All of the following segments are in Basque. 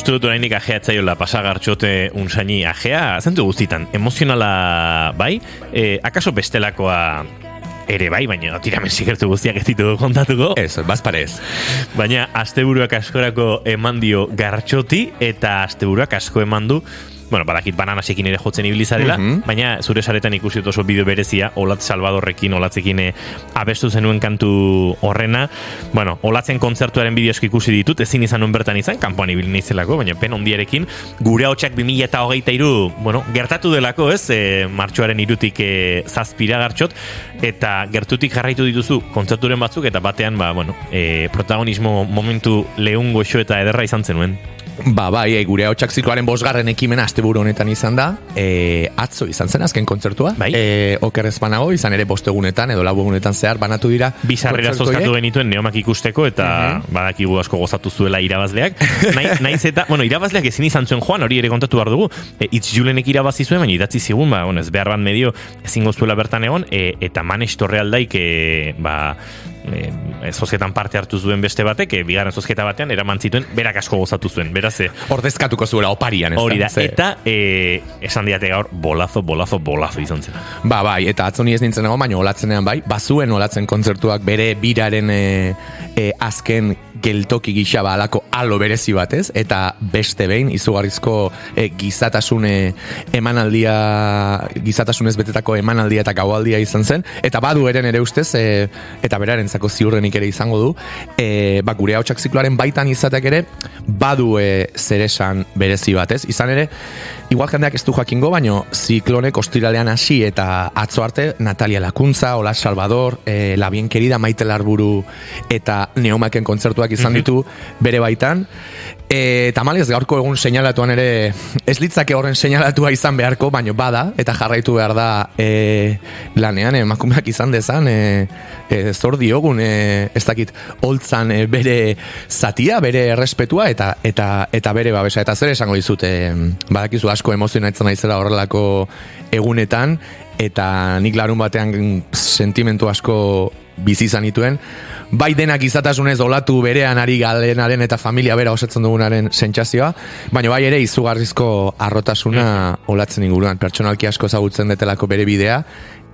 uste dut orainik ajea etzaiola pasagartxote unsaini ajea, zentu guztitan, emozionala bai, e, akaso bestelakoa ere bai, baina tiramen sikertu guztiak ez ditugu kontatuko. Ez, bazparez. Baina asteburuak askorako eman dio gartxoti eta asteburuak asko eman du bueno, badakit bananasekin ere jotzen ibilizarela, mm baina zure saretan ikusi oso bideo berezia, Olatz Salvadorrekin, Olatzekin abestu zenuen kantu horrena, bueno, Olatzen kontzertuaren bideosko ikusi ditut, ezin izan nuen bertan izan, kanpoan ibil nizelako, baina pen ondiarekin, gure hotxak 2000 eta hogeita iru, bueno, gertatu delako, ez, e, martxoaren irutik e, zazpira gartxot, eta gertutik jarraitu dituzu kontzerturen batzuk, eta batean, ba, bueno, e, protagonismo momentu lehun goxo eta ederra izan zenuen. Ba, bai, e, gure hau zikloaren bosgarren ekimena asteburu honetan izan da. E, atzo izan zen azken kontzertua. Bai. E, oker ez banago, izan ere bostegunetan edo labugunetan zehar banatu dira. Bizarrera zozkatu genituen neomak ikusteko eta uh -huh. badakigu asko gozatu zuela irabazleak. naiz eta, bueno, irabazleak ezin izan zuen joan, hori ere kontatu behar dugu. E, itz julenek irabazi zuen, baina idatzi zigun, ba, bueno, ez behar bat medio ezin gozuela bertan egon, e, eta manes torrealdaik, e, ba, e, zozketan parte hartu zuen beste batek, e, bigarren zozketa batean, eraman zituen, berak asko gozatu zuen, beraz, e, ordezkatuko zuela oparian, ez hori da, eta e, esan diate gaur, bolazo, bolazo, bolazo izan zen. Ba, bai, eta atzoni ez nintzen baina olatzenean bai, bazuen olatzen kontzertuak bere biraren e, e, azken geltoki gisa ba alako alo berezi batez eta beste behin izugarrizko e, gizatasune emanaldia gizatasunez betetako emanaldia eta gaualdia izan zen. Eta badu eren ere ustez e, eta berarentzako ziurrenik ere izango du. E, ba, gure hau zikloaren baitan izatek ere badu e, zeresan berezi batez izan ere igual jendeak ez du jakingo baino ziklonek ostiralean hasi eta atzo arte Natalia Lakuntza, Ola Salvador e, La Bien Querida Maite Larburu eta Neomaken kontzertuak izan ditu bere baitan. E, tamalez gaurko egun seinalatuan ere ez litzake horren seinalatua izan beharko, baino bada, eta jarraitu behar da e, lanean emakumeak izan dezan, e, e, zor diogun, e, ez dakit, holtzan e, bere zatia, bere errespetua, eta eta eta bere babesa, eta zer esango dizute, badakizu asko emozionaitzen naizela horrelako egunetan, eta nik larun batean sentimentu asko bizi izan dituen, bai denak izatasunez olatu berean ari galenaren eta familia bera osatzen dugunaren sentsazioa, baina bai ere izugarrizko arrotasuna olatzen inguruan, pertsonalki asko ezagutzen detelako bere bidea,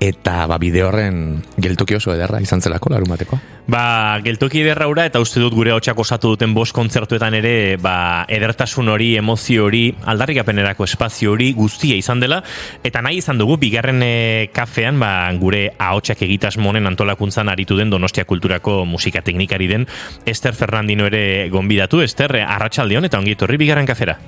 eta ba bide horren geltoki oso ederra izan zelako larun bateko. Ba, geltoki ederra ura eta uste dut gure hotxak osatu duten bost kontzertuetan ere ba, edertasun hori, emozio hori, aldarrikapenerako espazio hori guztia izan dela eta nahi izan dugu bigarren e, kafean ba, gure ahotsak egitasmonen antolakuntzan aritu den Donostia Kulturako musika teknikari den Ester Fernandino ere gonbidatu, Ester, arratsaldeon eta ongi etorri bigarren kafera.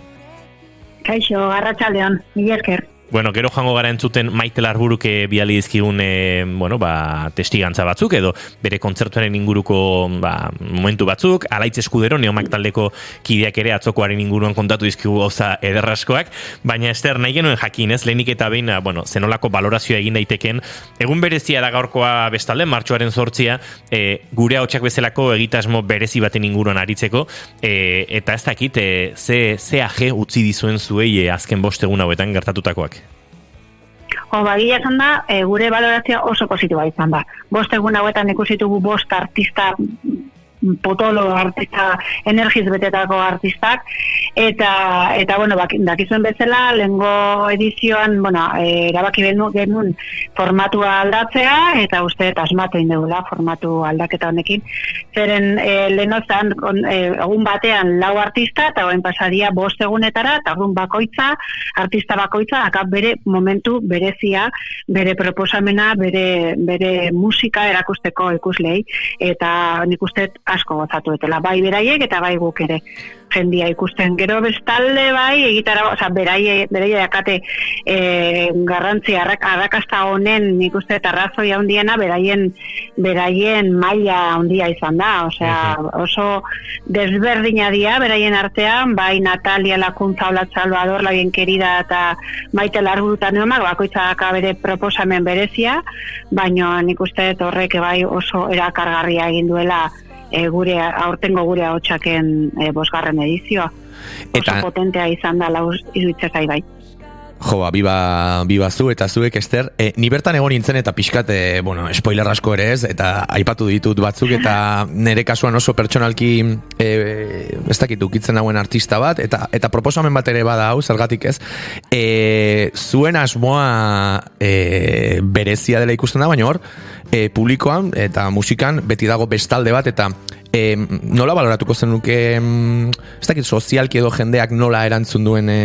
Kaixo, arratsaldeon, mila esker. Bueno, gero jango gara entzuten Maite Larburuke biali dizkigun e, bueno, ba, testigantza batzuk edo bere kontzertuaren inguruko ba, momentu batzuk, alaitz eskudero neomak taldeko kideak ere atzokoaren inguruan kontatu dizkigu gauza ederraskoak, baina ester nahi genuen jakin ez, lehenik eta behin, bueno, zenolako balorazioa egin daiteken, egun berezia da gaurkoa bestalde, martxoaren sortzia, e, gure hau bezalako egitasmo berezi baten inguruan aritzeko, e, eta ez dakit, e, ze, ze aje utzi dizuen zuei e, azken bostegun hauetan gertatutakoak. O, ba, da, e, gure balorazioa oso positiboa izan da. Bost egun hauetan ikusitugu bost artista potolo artista energiz betetako artistak. Eta eta bueno bak, dakizuen bezala lengo edizioan bueno e, erabaki genuen formatua aldatzea eta uste asmatu indegula formatu aldaketa honekin. Zeren e, lenozan e, egun batean lau artista eta orain pasadia bost egunetara eta egun bakoitza artista bakoitza akap bere momentu berezia bere proposamena bere, bere musika erakusteko ikuslei eta nik uste asko gozatu etela, bai beraiek eta bai guk ere jendia ikusten. Gero bestalde bai, egitara, oza, beraie, beraie dakate e, garrantzi arrakasta honen nik uste eta razoi handiena beraien, beraien maila handia izan da. Osea, oso desberdina dia beraien artean, bai Natalia Lakuntza Olat Salvador, la bien querida eta maite largurutan neomak, bakoitza bere proposamen berezia, baina nik uste horrek bai oso erakargarria egin duela e, gure aurtengo gure ahotsaken e, bosgarren edizioa. Eta, Oso potentea izan da lauz iruditzezai bai. Jo, ba, biba, biba zu eta zuek, Ester. E, ni bertan egon nintzen eta pixkat, e, bueno, spoiler asko ere ez, eta aipatu ditut batzuk, eta nire kasuan oso pertsonalki, e, ez dakit ukitzen dauen artista bat, eta eta proposamen bat ere bada hau, zergatik ez. E, zuen asmoa e, berezia dela ikusten da, baina hor, e, publikoan eta musikan beti dago bestalde bat, eta e, nola baloratuko zen nuke, ez dakit, sozialki edo jendeak nola erantzun duen e,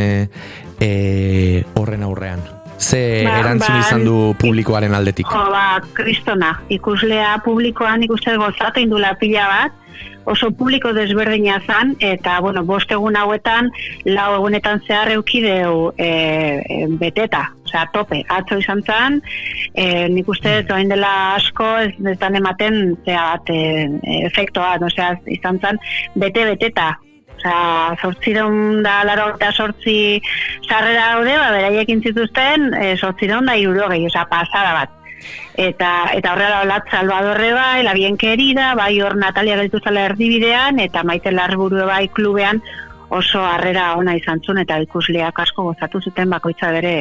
e, horren aurrean? Ze ba, erantzun ba, izan du publikoaren aldetik? Jo, ba, kristona. Ikuslea publikoan ikuste gozatu indula pila bat, oso publiko desberdina zan, eta, bueno, bost egun hauetan, lau egunetan zehar eukideu e, e, beteta, osea, tope, atzo izan zan, e, nik uste, mm. dela asko, ez detan ematen, zea e, efektoa, osea, izan zan, bete-beteta, Osa, sortziron da laro eta sortzi sarrera daude, ba, beraiek intzituzten, e, sortziron da iruro gehi, osa, pasada bat. Eta, eta horrela olat Salvadorre bai, la bien querida, bai hor Natalia gaitu zala erdibidean, eta maite larburu bai klubean oso harrera ona izan zuen, eta ikusleak asko gozatu zuten bakoitza bere,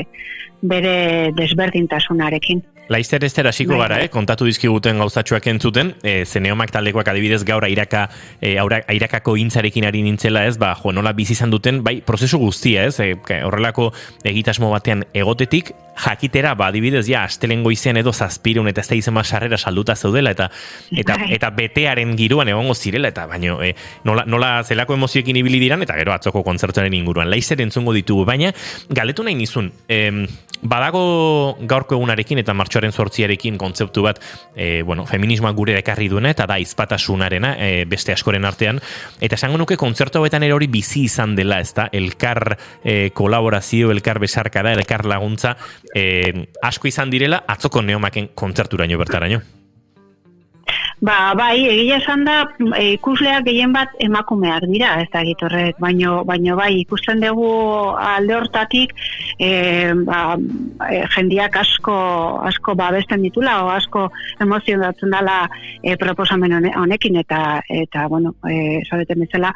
bere desberdintasunarekin. Laizter ez hasiko gara, bai. eh? kontatu dizkiguten gauzatxoak entzuten, e, zeneomak taldekoak adibidez gaur airaka, e, aura, airakako intzarekin ari nintzela ez, ba, jo, nola bizi izan duten, bai, prozesu guztia ez, e, horrelako egitasmo batean egotetik, jakitera, ba, adibidez, ja, astelengo izen edo zazpirun eta ez da izen sarrera salduta zeudela, eta eta, bai. eta betearen giruan egongo zirela, eta baino, e, nola, nola zelako emozioekin ibili diran, eta gero atzoko kontzertuaren inguruan, laizer entzungo ditugu, baina, galetu nahi nizun, em, badago gaurko egunarekin eta martxoaren sortziarekin kontzeptu bat e, bueno, feminismoa gure ekarri duena eta da izpatasunarena e, beste askoren artean. Eta esango nuke kontzertu hauetan ere hori bizi izan dela ez da elkar e, kolaborazio, elkar besarka da elkar laguntza e, asko izan direla atzoko neomaken kontzerturaino bertaraino Ba, bai, egia esan da, e, ikusleak gehien bat emakumeak dira, ez da gitorrek, baino, baino bai, ikusten dugu alde hortatik, e, ba, e, jendiak asko, asko babesten ditula, o asko emozionatzen dela e, proposamen honekin, eta, eta bueno, e, zabeten bezala,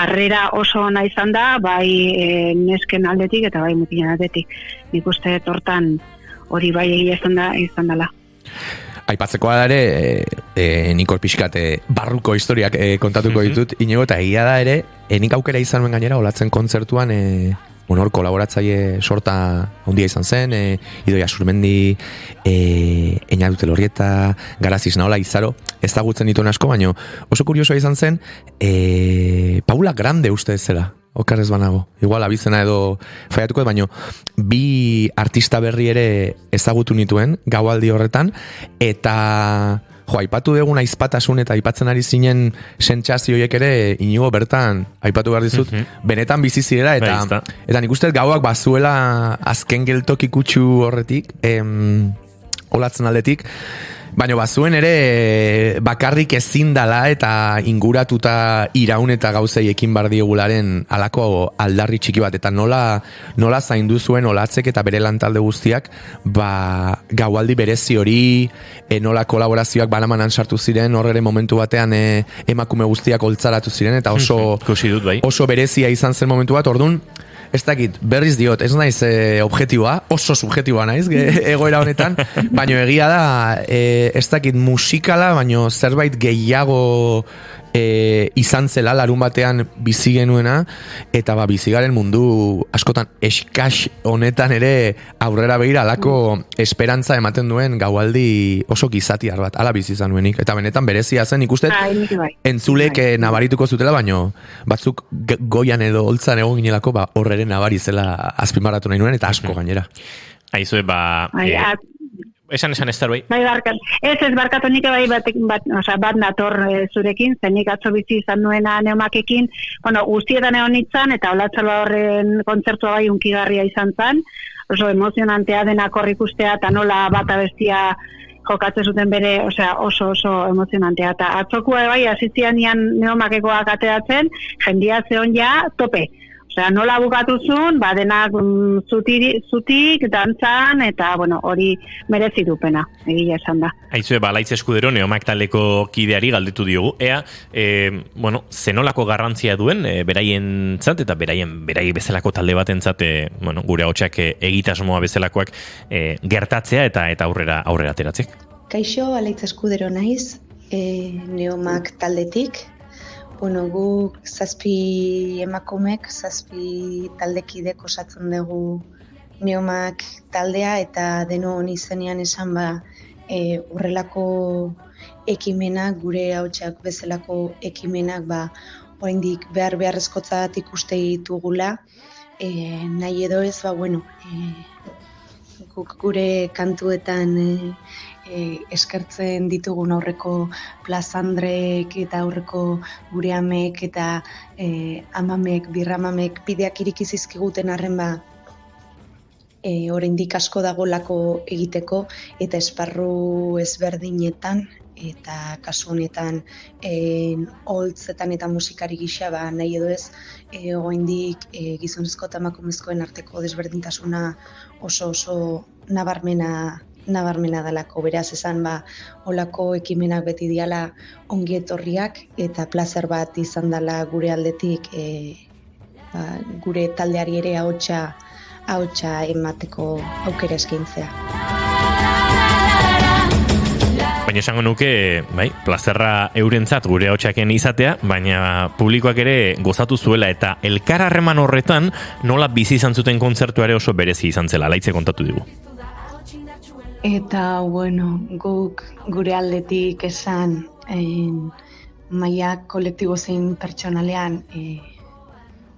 harrera oso ona izan da, bai e, nesken aldetik, eta bai mutinen aldetik, nik uste tortan hori bai egia esan da, izan dela. Aipatzekoa da ere, e, e, nikor pixkat e, barruko historiak e, kontatuko mhm. ditut, inigo eta egia da ere, e, nik aukera izan nuen gainera, olatzen kontzertuan, e, bueno, hor, kolaboratzaile sorta ondia izan zen, e, idoia surmendi, e, eina dute lorrieta, garaziz naola izaro, ez da gutzen dituen asko, baino oso kuriosoa izan zen, e, Paula Grande uste ez zela, okarrez banago. Igual abizena edo faiatuko, baino bi artista berri ere ezagutu nituen gaualdi horretan, eta jo, aipatu dugu aizpatasun eta aipatzen ari zinen sentsazioiek ere inigo bertan aipatu behar dizut, mhm. benetan bizi zirela eta, eta nik uste gauak bazuela azken geltoki kutsu horretik, em, olatzen aldetik, Baina bazuen ere bakarrik ezin dala eta inguratuta iraun eta gauzei ekin bar diegularen alako aldarri txiki bat eta nola nola zaindu zuen olatzek eta bere lantalde guztiak ba gaualdi berezi hori e, nola kolaborazioak banamanan sartu ziren horre momentu batean e, emakume guztiak oltzaratu ziren eta oso dut, bai. oso berezia izan zen momentu bat ordun ez dakit, berriz diot, ez naiz e, objetiboa, oso subjetiboa naiz, ge, egoera honetan, baino egia da, e, ez dakit musikala, baino zerbait gehiago e, izan zela larun batean bizi genuena eta ba bizigaren mundu askotan eskas honetan ere aurrera behira alako esperantza ematen duen gaualdi oso gizatiar bat ala bizi izan nuenik eta benetan berezia zen ikusten bai, entzulek bai. nabarituko zutela baino batzuk goian edo holtzan egon ginelako ba horreren nabari zela azpimarratu nahi nuen eta asko gainera. Aizue, ba... Eh, Esan esan ez bai? Bai, barkat. Ez ez barkatu nik bai bat, bat, oza, bat nator e, zurekin, zenik atzo bizi izan nuena neumakekin, bueno, guztietan egon nintzen, eta olatzalba horren kontzertua bai unkigarria izan zen, oso emozionantea denak hor ikustea, eta nola bat abestia jokatze zuten bere, osea, oso oso emozionantea. Eta atzokua bai, azitzian nian neomakekoak ateratzen, jendia zeon ja, tope. Osea, nola bukatuzun, ba, denak mm, zutik, dantzan, eta, bueno, hori merezi dupena, egia esan da. Aizue, ba, laitz eskudero, neomak taleko kideari galdetu diogu. Ea, e, bueno, zenolako garrantzia duen, e, beraien zat, eta beraien, beraien bezalako talde baten zat, e, bueno, gure hotxak e, egitasmoa bezalakoak e, gertatzea eta eta aurrera aurrera ateratzek. Kaixo, alaitz eskudero naiz, e, neomak taldetik, Bueno, gu zazpi emakumek, zazpi taldekidek osatzen dugu neomak taldea eta deno honi zenean esan ba e, urrelako ekimenak, gure hautsak bezalako ekimenak ba oraindik behar beharrezkotzat ikuste ditugula. E, nahi edo ez, ba, bueno, e, gure kantuetan e, e, eskertzen ditugun aurreko plazandrek eta aurreko gure amek eta e, amamek, birramamek bideak irikizizkiguten arren ba e, oraindik asko dagolako egiteko eta esparru ezberdinetan eta kasu honetan eh holtzetan eta musikari gisa ba nahi edo ez eh oraindik e, gizonezko eta emakumezkoen arteko desberdintasuna oso oso nabarmena nabarmena dalako, beraz esan ba, olako ekimenak beti diala ongi etorriak eta plazer bat izan dela gure aldetik e, ba, gure taldeari ere ahotsa ahotsa emateko aukera eskaintzea. Baina esango nuke, bai, plazerra eurentzat gure hotxaken izatea, baina publikoak ere gozatu zuela eta elkar harreman horretan nola bizi izan zuten kontzertuare oso berezi izan zela, laitze kontatu digu. Eta, bueno, guk gure aldetik esan en, maia kolektibo zein pertsonalean e,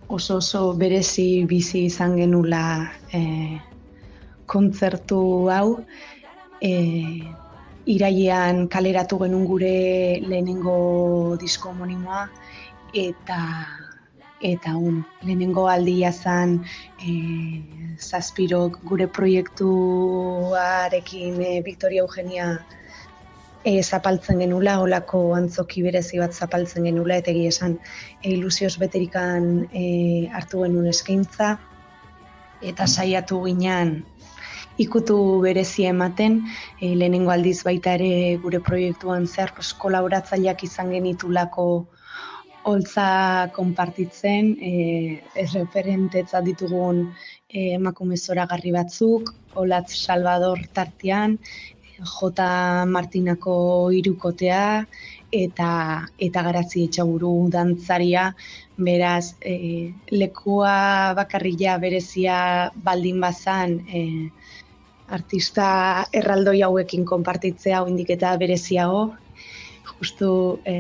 oso oso berezi bizi izan genula e, kontzertu hau. E, irailean kaleratu genuen gure lehenengo disko homonimoa eta eta un, lehenengo aldia zan e, zazpirok gure proiektuarekin e, Victoria Eugenia e, zapaltzen genula, olako antzoki berezi bat zapaltzen genula, eta egia esan e, ilusioz beterikan e, hartu genuen eskaintza, eta saiatu ginean ikutu berezia ematen, e, lehenengo aldiz baita ere gure proiektuan zehar, kolaboratzaileak izan genitulako holtza konpartitzen, e, ez referentetza ditugun e, emakume zoragarri batzuk, Olatz Salvador tartian, J. Martinako irukotea, eta eta garatzi etxaburu dantzaria, beraz, e, lekua bakarrila berezia baldin bazan, e, artista erraldoi hauekin konpartitzea, oindik eta bereziago, justu e,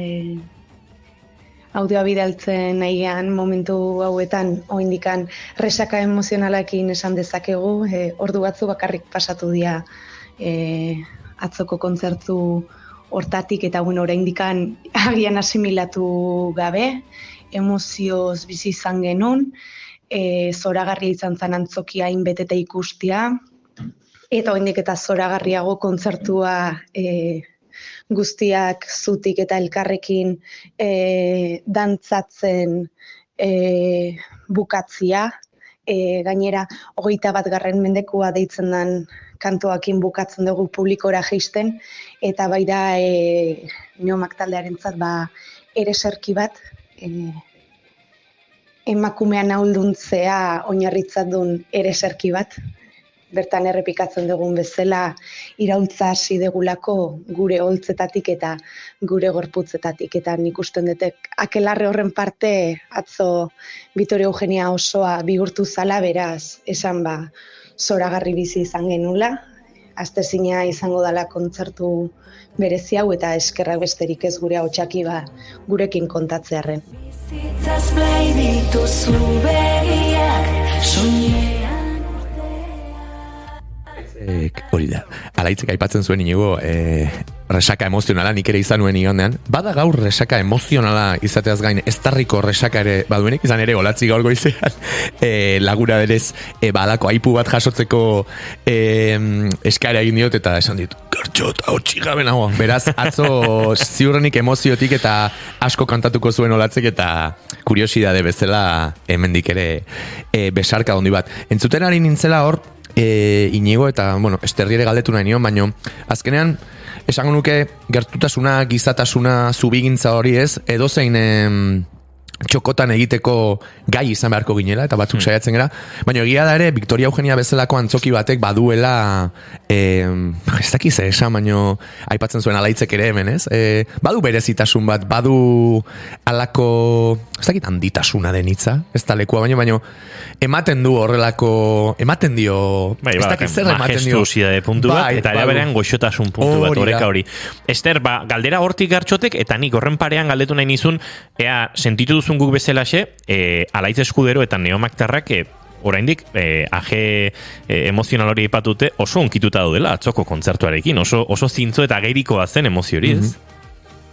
audioa bidaltzen nahian momentu hauetan oindikan resaka emozionalakin esan dezakegu, e, ordu batzu bakarrik pasatu dira e, atzoko kontzertu hortatik eta bueno, oraindikan agian asimilatu gabe, emozioz bizi izan genuen, e, zoragarria izan zan antzokia inbetete ikustia, eta oraindik eta zoragarriago kontzertua e, guztiak zutik eta elkarrekin e, dantzatzen e, bukatzia, e, gainera hogeita bat garren mendekua deitzen den kantoakin bukatzen dugu publikora geisten, eta bai da e, neomak taldearen zat, ba, ere serki bat, e, emakumean ahalduntzea oinarritzat duen ere serki bat, bertan errepikatzen dugun bezala iraultza hasi degulako gure holtzetatik eta gure gorputzetatik eta nik usten detek akelarre horren parte atzo Vitoria Eugenia osoa bigurtu zala beraz esan ba zoragarri bizi izan genula astezina izango dala kontzertu berezi hau eta eskerrak besterik ez gure hautsaki ba gurekin kontatzearren. Bizitzaz E, hori da. Alaitzek aipatzen zuen inigo, e, resaka emozionala nik ere izan nuen igandean. Bada gaur resaka emozionala izateaz gain, ez tarriko resaka ere baduenik, izan ere olatzi gaur goizean, e, lagura berez, e, balako aipu bat jasotzeko e, eskara egin diot, eta esan dit, gartxot, hau txigabe nago. Beraz, atzo ziurrenik emoziotik eta asko kantatuko zuen olatzek eta kuriosidade bezala hemendik ere e, besarka dondi bat. Entzuten ari nintzela hor, e, inigo eta, bueno, esterri ere galdetu nahi nion, baino, azkenean, esango nuke gertutasuna, gizatasuna, zubigintza hori ez, edo zein txokotan egiteko gai izan beharko ginela, eta batzuk hmm. saiatzen gara, baina egia da ere, Victoria Eugenia bezalako antzoki batek baduela, e, ez dakiz esan, baina aipatzen zuen alaitzek ere hemen, ez? E, badu berezitasun bat, badu alako, ez dakit handitasuna denitza, ez da lekua, baina, baina ematen du horrelako, ematen dio, bai, ez dakiz zer ematen dio. puntu bat, bai, eta bai, berean goxotasun puntu bat, horreka hori. Ester, ba, galdera hortik gartxotek, eta nik horren parean galdetu nahi nizun, ea, sentitu duzun guk bezalaxe, e, alaiz eskudero eta neomaktarrak e, oraindik e, aje e, emozional hori ipatute oso onkituta daudela atzoko kontzertuarekin, oso, oso zintzo eta geirikoa zen emozio hori, ez? Mhm.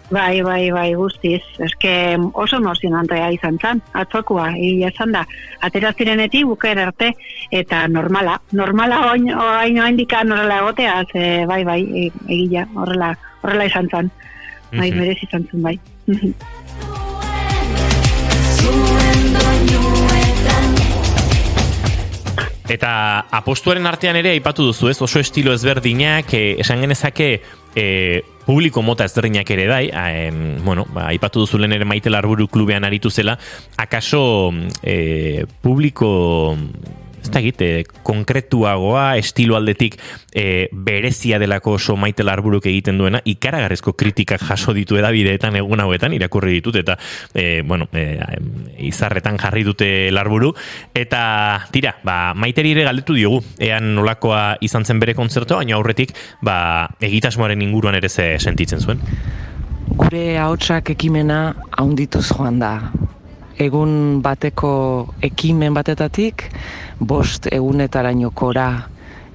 Bai, bai, bai, guztiz. Eske oso emozionantea izan zen, atzokoa, egia esan da. Atera zireneti buker arte, eta normala. Normala oin, oin, oin dikan horrela egotea, ze, bai, bai, e, egia, horrela, horrela izan zen. Bai, mm merez izan zen, bai. Eta apostuaren artean ere aipatu duzu ez? Oso estilo ezberdinak, eh, esan genezake eh, publiko mota ezberdinak ere dai, eh, bueno, ba, aipatu duzu lehen ere maite larburu klubean aritu zela, akaso eh, publiko ez da egite, konkretuagoa, estilo aldetik e, berezia delako oso maite larburuk egiten duena, ikaragarrezko kritikak jaso ditu edabideetan egun hauetan, irakurri ditut, eta, e, bueno, e, izarretan jarri dute larburu, eta, tira, ba, maiteri ere galdetu diogu, ean nolakoa izan zen bere kontzertu, baina aurretik, ba, egitasmoaren inguruan ere ze sentitzen zuen. Gure haotsak ekimena haundituz joan da. Egun bateko ekimen batetatik, bost egunetaraino kora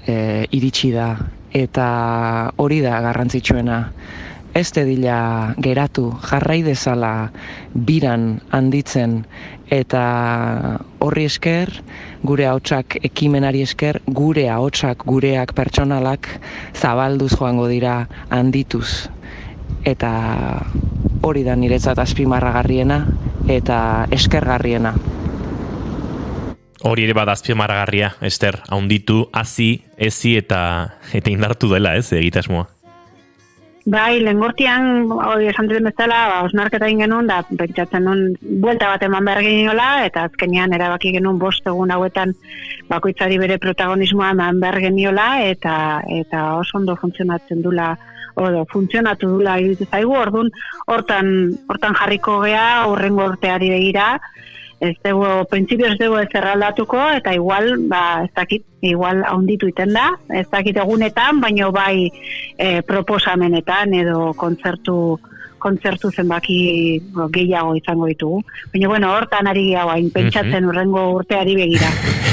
e, iritsi da. Eta hori da garrantzitsuena. Ez dila geratu jarrai dezala biran handitzen. Eta horri esker gure ahotsak ekimenari esker gure ahotsak gureak pertsonalak zabalduz joango dira handituz eta hori da niretzat azpimarragarriena eta eskergarriena Hori ere badazpio maragarria, Ester, haunditu, hazi, ezi eta eta indartu dela, ez, egitasmoa. Bai, lengortian, hori esan duten bezala, ba, osnarketa genuen, da, pentsatzen nun, buelta bat eman behar geniola, eta azkenean erabaki genuen bost egun hauetan bakoitzari bere protagonismoa eman behar geniola, eta, eta oso ondo funtzionatzen dula, odo, funtzionatu dula, iruditu zaigu, orduan, hortan, hortan jarriko gea, horrengo urteari begira, ez dugu, prinsipio ez dugu ez erraldatuko, eta igual, ba, ez dakit, igual haunditu iten da, ez dakit egunetan, baino bai e, proposamenetan edo kontzertu kontzertu zenbaki gehiago izango ditugu. Baina, bueno, hortan ari gehiago, hain pentsatzen urrengo urteari begira.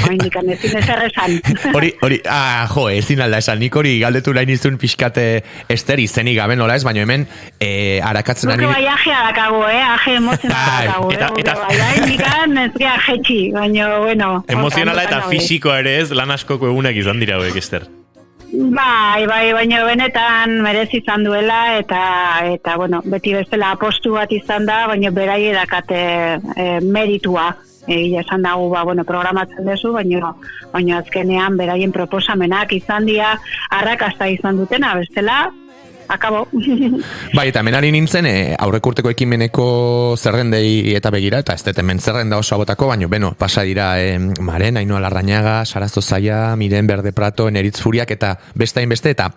Hain dikan ezin ez errezan. Hori, hori, ah, jo, ezin alda esan, nik hori galdetu lain izun pixkate ester izenik gabe nola ez, baina hemen eh, arakatzen ari... Nuke bai aje adakago, eh, aje emozionala adakago, eh, eta, eta... bai, hain dikan ez geha jetxi, baina, bueno... Emozionala eta fisiko ere ez, lan askoko egunak izan dira hauek, ester. Bai, bai, baina benetan merez izan duela eta eta bueno, beti bestela apostu bat izan da, baina berai edakate e, meritua. Egia esan dago, ba, bueno, programatzen dezu, baina, baina azkenean beraien proposamenak izan dira arrakasta izan dutena, bestela, akabo. bai, eta menari nintzen, e, aurrekurteko ekimeneko zerrendei eta begira, eta ez dut hemen zerrenda oso abotako, baina, beno, pasa dira, e, maren, haino alarrañaga, sarazo zaia, miren berde prato, eneritz furiak, eta bestain beste, eta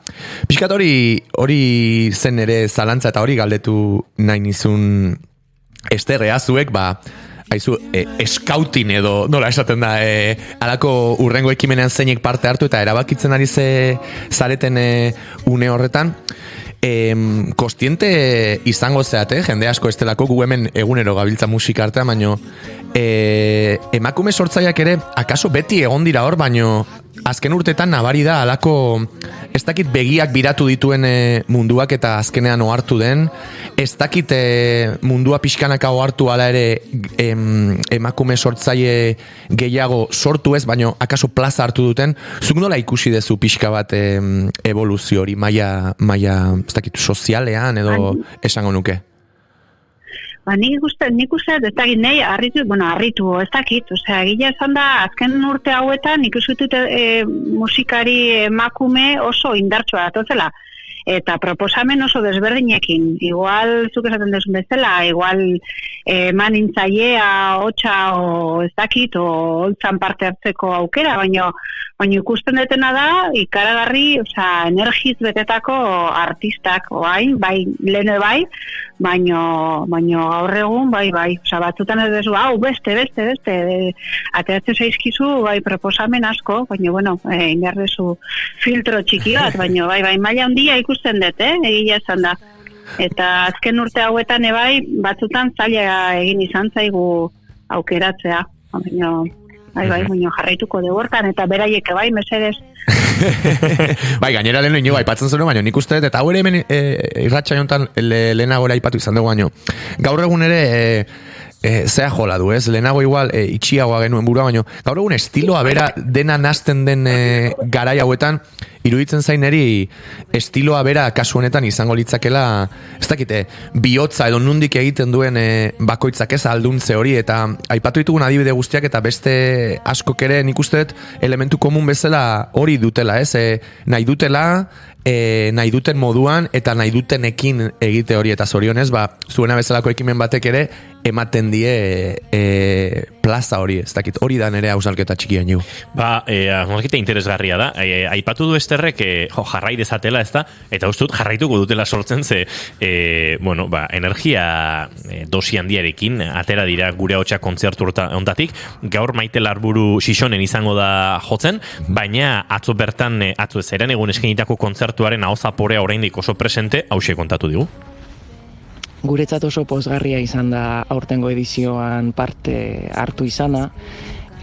pixkat hori, hori zen ere zalantza, eta hori galdetu nahi nizun esterrea zuek, ba, Aizu, e, eskautin edo, nola esaten da, e, alako urrengo ekimenean zeinek parte hartu eta erabakitzen ari ze zareten e, une horretan e, kostiente izango zeate, jende asko estelako gu hemen egunero gabiltza musika artean, baino e, emakume sortzaiak ere, akaso beti egon dira hor, baino azken urtetan nabari da alako ez dakit begiak biratu dituen e, munduak eta azkenean ohartu den ez dakit e, mundua pixkanaka ohartu ala ere em, emakume sortzaile gehiago sortu ez, baino akaso plaza hartu duten, zuk nola ikusi dezu pixka bat em, evoluzio hori maia, maia ez dakit, sozialean edo esango nuke? Ba, nik uste, nik uste, ez dakit, nahi, arritu, bueno, arritu, ez dakit, osea, gila esan da, azken urte hauetan, nik uste e, musikari emakume oso indartsua datozela, eta proposamen oso desberdinekin, igual, zuk esaten desun bezala, igual, eman intzaiea, hotxa, o ez dakit, o holtzan parte hartzeko aukera, baina, baina ikusten detena da, ikaragarri, osea, energiz betetako artistak, oain, bai, lehene bai, baino baino gaur egun bai bai, osea batzutan ez dezu, hau beste beste beste e, ateratzen zaizkizu bai proposamen asko, baino bueno, eh inarrezu filtro txiki bat, baino bai bai maila handia ikusten dut, eh, egia esan da. Eta azken urte hauetan ebai batzutan zaila egin izan zaigu aukeratzea, baino bai bai, baino jarraituko de hortan eta beraiek bai mesedes bai, gainera lehen inigo aipatzen zuen, baina nik uste, eta hau ere hemen e, irratxa jontan le, lehenago aipatu izan dugu baino. Gaur egun ere, e, e, zea jola du, ez? Lehenago igual e, itxiagoa genuen burua, baino. Gaur egun estiloa bera dena nazten den e, garai hauetan, iruditzen zaineri estiloa bera kasu honetan izango litzakela ez dakite, bihotza edo nundik egiten duen e, bakoitzak ez alduntze hori eta aipatu ditugun adibide guztiak eta beste askok ere nik uste elementu komun bezala hori dutela ez, e, nahi dutela e, nahi duten moduan eta nahi dutenekin egite hori eta zorionez, ba, zuena bezalako ekimen batek ere ematen die e, plaza hori, ez dakit, hori da nere hausalketa txikian ju. Ba, e, interesgarria da, e, aipatu du esterrek e, jo, jarrai dezatela, ez da, eta ustut jarraituko dutela sortzen ze, e, bueno, ba, energia e, dosi handiarekin, atera dira gure hotxa kontzertu ontatik, gaur maite larburu sisonen izango da jotzen, baina atzo bertan, e, atzo ez egun eskenitako kontzertuaren hau zaporea oraindik oso presente, hause kontatu digu. Guretzat oso pozgarria izan da aurtengo edizioan parte hartu izana,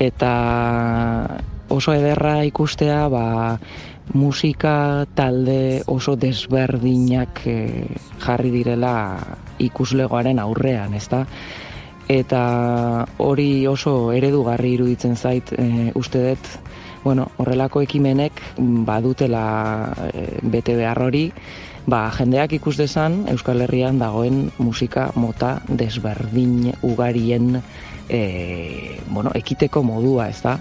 eta oso ederra ikustea, ba, musika talde oso desberdinak e, jarri direla ikuslegoaren aurrean, ezta? Eta hori oso eredugarri iruditzen zait e, uste dut, bueno, horrelako ekimenek badutela e, bete behar hori, ba, jendeak ikus dezan Euskal Herrian dagoen musika mota desberdin ugarien e, bueno, ekiteko modua, ez da?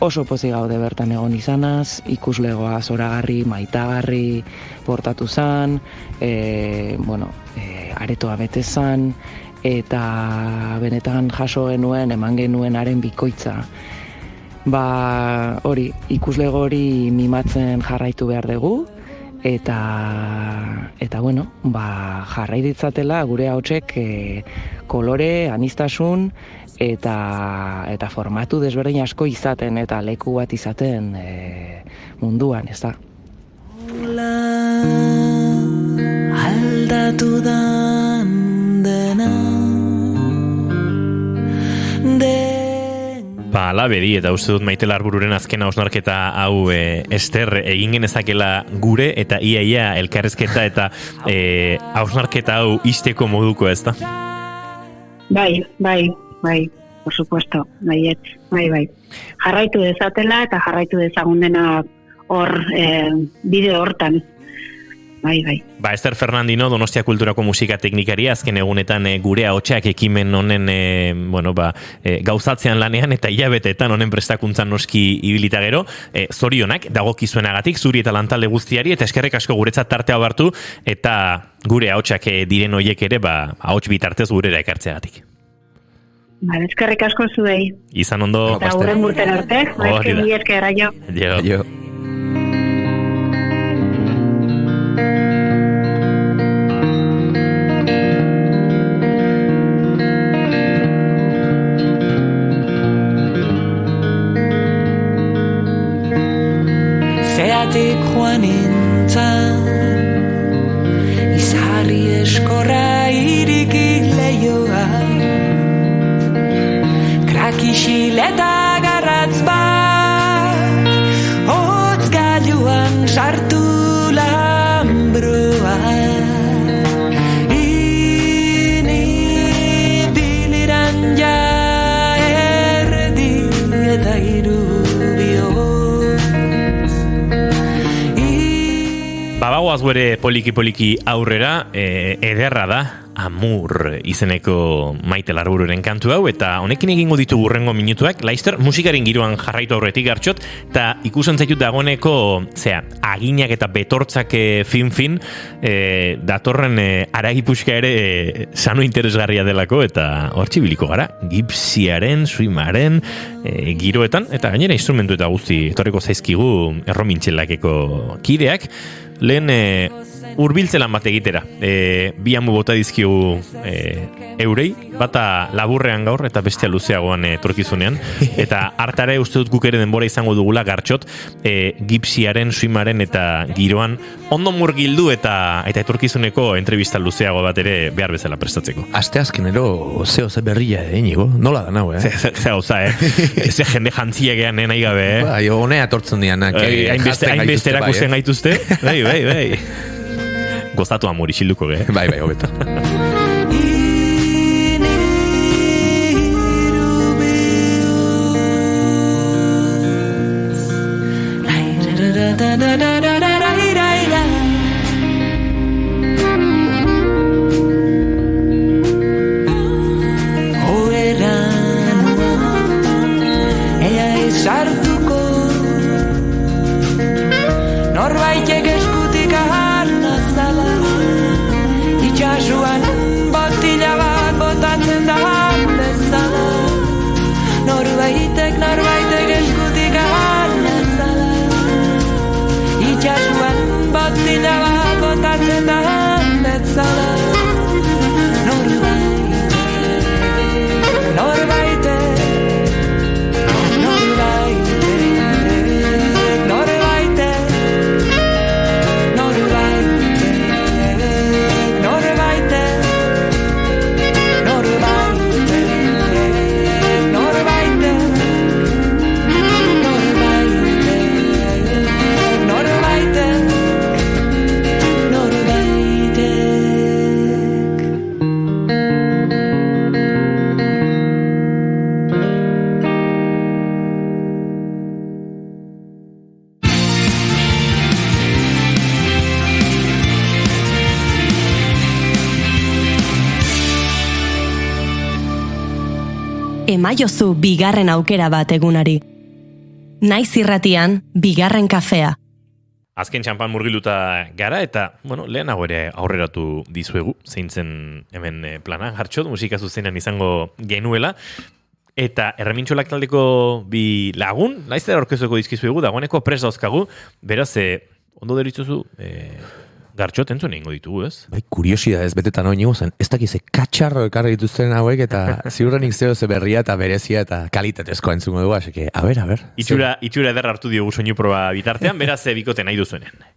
oso pozi gaude bertan egon izanaz, ikuslegoa zoragarri, maitagarri, portatu zan, e, bueno, e, aretoa bete zan, eta benetan jaso genuen, eman genuen haren bikoitza. Ba, hori, ikuslego hori mimatzen jarraitu behar dugu, eta eta bueno, ba, jarrai ditzatela gure hautsek e, kolore, anistasun, eta eta formatu desberdin asko izaten eta leku bat izaten e, munduan, ez da? aldatu dena Ba, ala bedi, eta uste dut maite larbururen azkena osnarketa hau e, ester egin genezakela gure eta iaia ia, elkarrezketa eta e, hausnarketa hau isteko moduko ez da? Bai, bai, bai, por supuesto, bai, bai, bai. Jarraitu dezatela eta jarraitu dezagun dena hor e, bideo hortan. Bai, bai. Ba, Ester Fernandino, Donostia Kulturako musika teknikari, azken egunetan e, gure haotxeak ekimen honen e, bueno, ba, e, gauzatzean lanean eta hilabetetan honen prestakuntzan noski ibilita gero, e, zorionak, dagokizuenagatik, zuri eta lantalde guztiari, eta eskerrek asko guretzat tartea hartu eta gure haotxak diren hoiek ere, ba, haotx bitartez gurera ekartzeagatik. Vale, eskerrik asko zuei. Izan ondo. Eta gure murten arte. Oh, esker, jo. Jo. jo. Babagoaz bere poliki-poliki aurrera, e, ederra da, Amur izeneko maite larbururen kantu hau, eta honekin egingo ditu burrengo minutuak, Laister musikaren giroan jarraitu aurretik gartxot, eta ikusen zaitut dagoeneko, zera, aginak eta betortzak fin-fin, e, datorren e, aragipuska ere e, sano interesgarria delako, eta hor biliko gara, gipsiaren, suimaren, e, giroetan, eta gainera instrumentu eta guzti, etorreko zaizkigu erromintxelakeko kideak, lehen e, urbiltzelan bat egitera. E, bi amu bota dizkigu e, eurei, bata laburrean gaur eta bestea luzeagoan e, torkizunean. Eta hartare uste dut guk ere denbora izango dugula gartxot, e, gipsiaren, suimaren eta giroan ondo murgildu eta eta etorkizuneko entrevista luzeago bat ere behar bezala prestatzeko. Aste azkenero zeo ze berria eh, inigo? Nola da nau, eh? Ze, ze, eh? Ze jende jantzia gehan eh, nahi gabe, eh? Bai, honea tortzen dianak. Bai, hainbeste erakusten gaituzte. Bai, bai, bai. Gozatu amor isilduko ge. Bai, bai, hobeto. da da da Itxasuan botila bat botatzen da bezala. Norbaitek, norbaitek eskutik aharna zala Itxasuan botila bat botatzen da emaiozu bigarren aukera bat egunari. Naiz irratian, bigarren kafea. Azken txampan murgiluta gara eta, bueno, lehenago ere aurreratu dizuegu, zeintzen hemen eh, plana, hartxot, musika zuzenean izango genuela, eta erremintxolak taldeko bi lagun, laiztera orkezueko dizkizuegu, dagoeneko pres dauzkagu, beraz, eh, ondo deritzuzu, eh, Gartxot entzun ingo ditugu, ez? Bai, kuriosia ez betetan hori zen, ez dakize katxarro ekarri dituzten hauek, eta ziurrenik zeo ze berria eta berezia eta kalitatezko entzungo dugu, aseke, a ber, a ber. Itxura, itxura eder hartu diogu soinu proba bitartean, beraz, bikote nahi duzuenen.